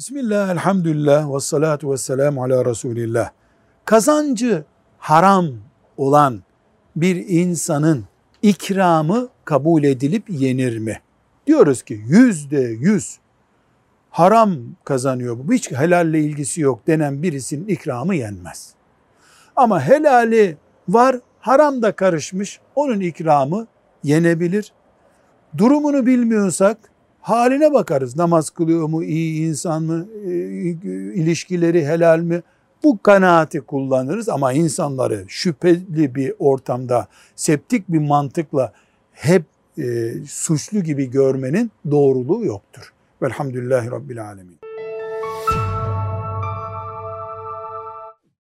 Bismillah, elhamdülillah, ve salatu ve selamu ala Resulillah. Kazancı haram olan bir insanın ikramı kabul edilip yenir mi? Diyoruz ki yüzde yüz haram kazanıyor bu. Hiç helalle ilgisi yok denen birisinin ikramı yenmez. Ama helali var, haram da karışmış. Onun ikramı yenebilir. Durumunu bilmiyorsak haline bakarız. Namaz kılıyor mu, iyi insan mı, e, ilişkileri helal mi? Bu kanaati kullanırız ama insanları şüpheli bir ortamda, septik bir mantıkla hep e, suçlu gibi görmenin doğruluğu yoktur. Velhamdülillahi Rabbil Alemin.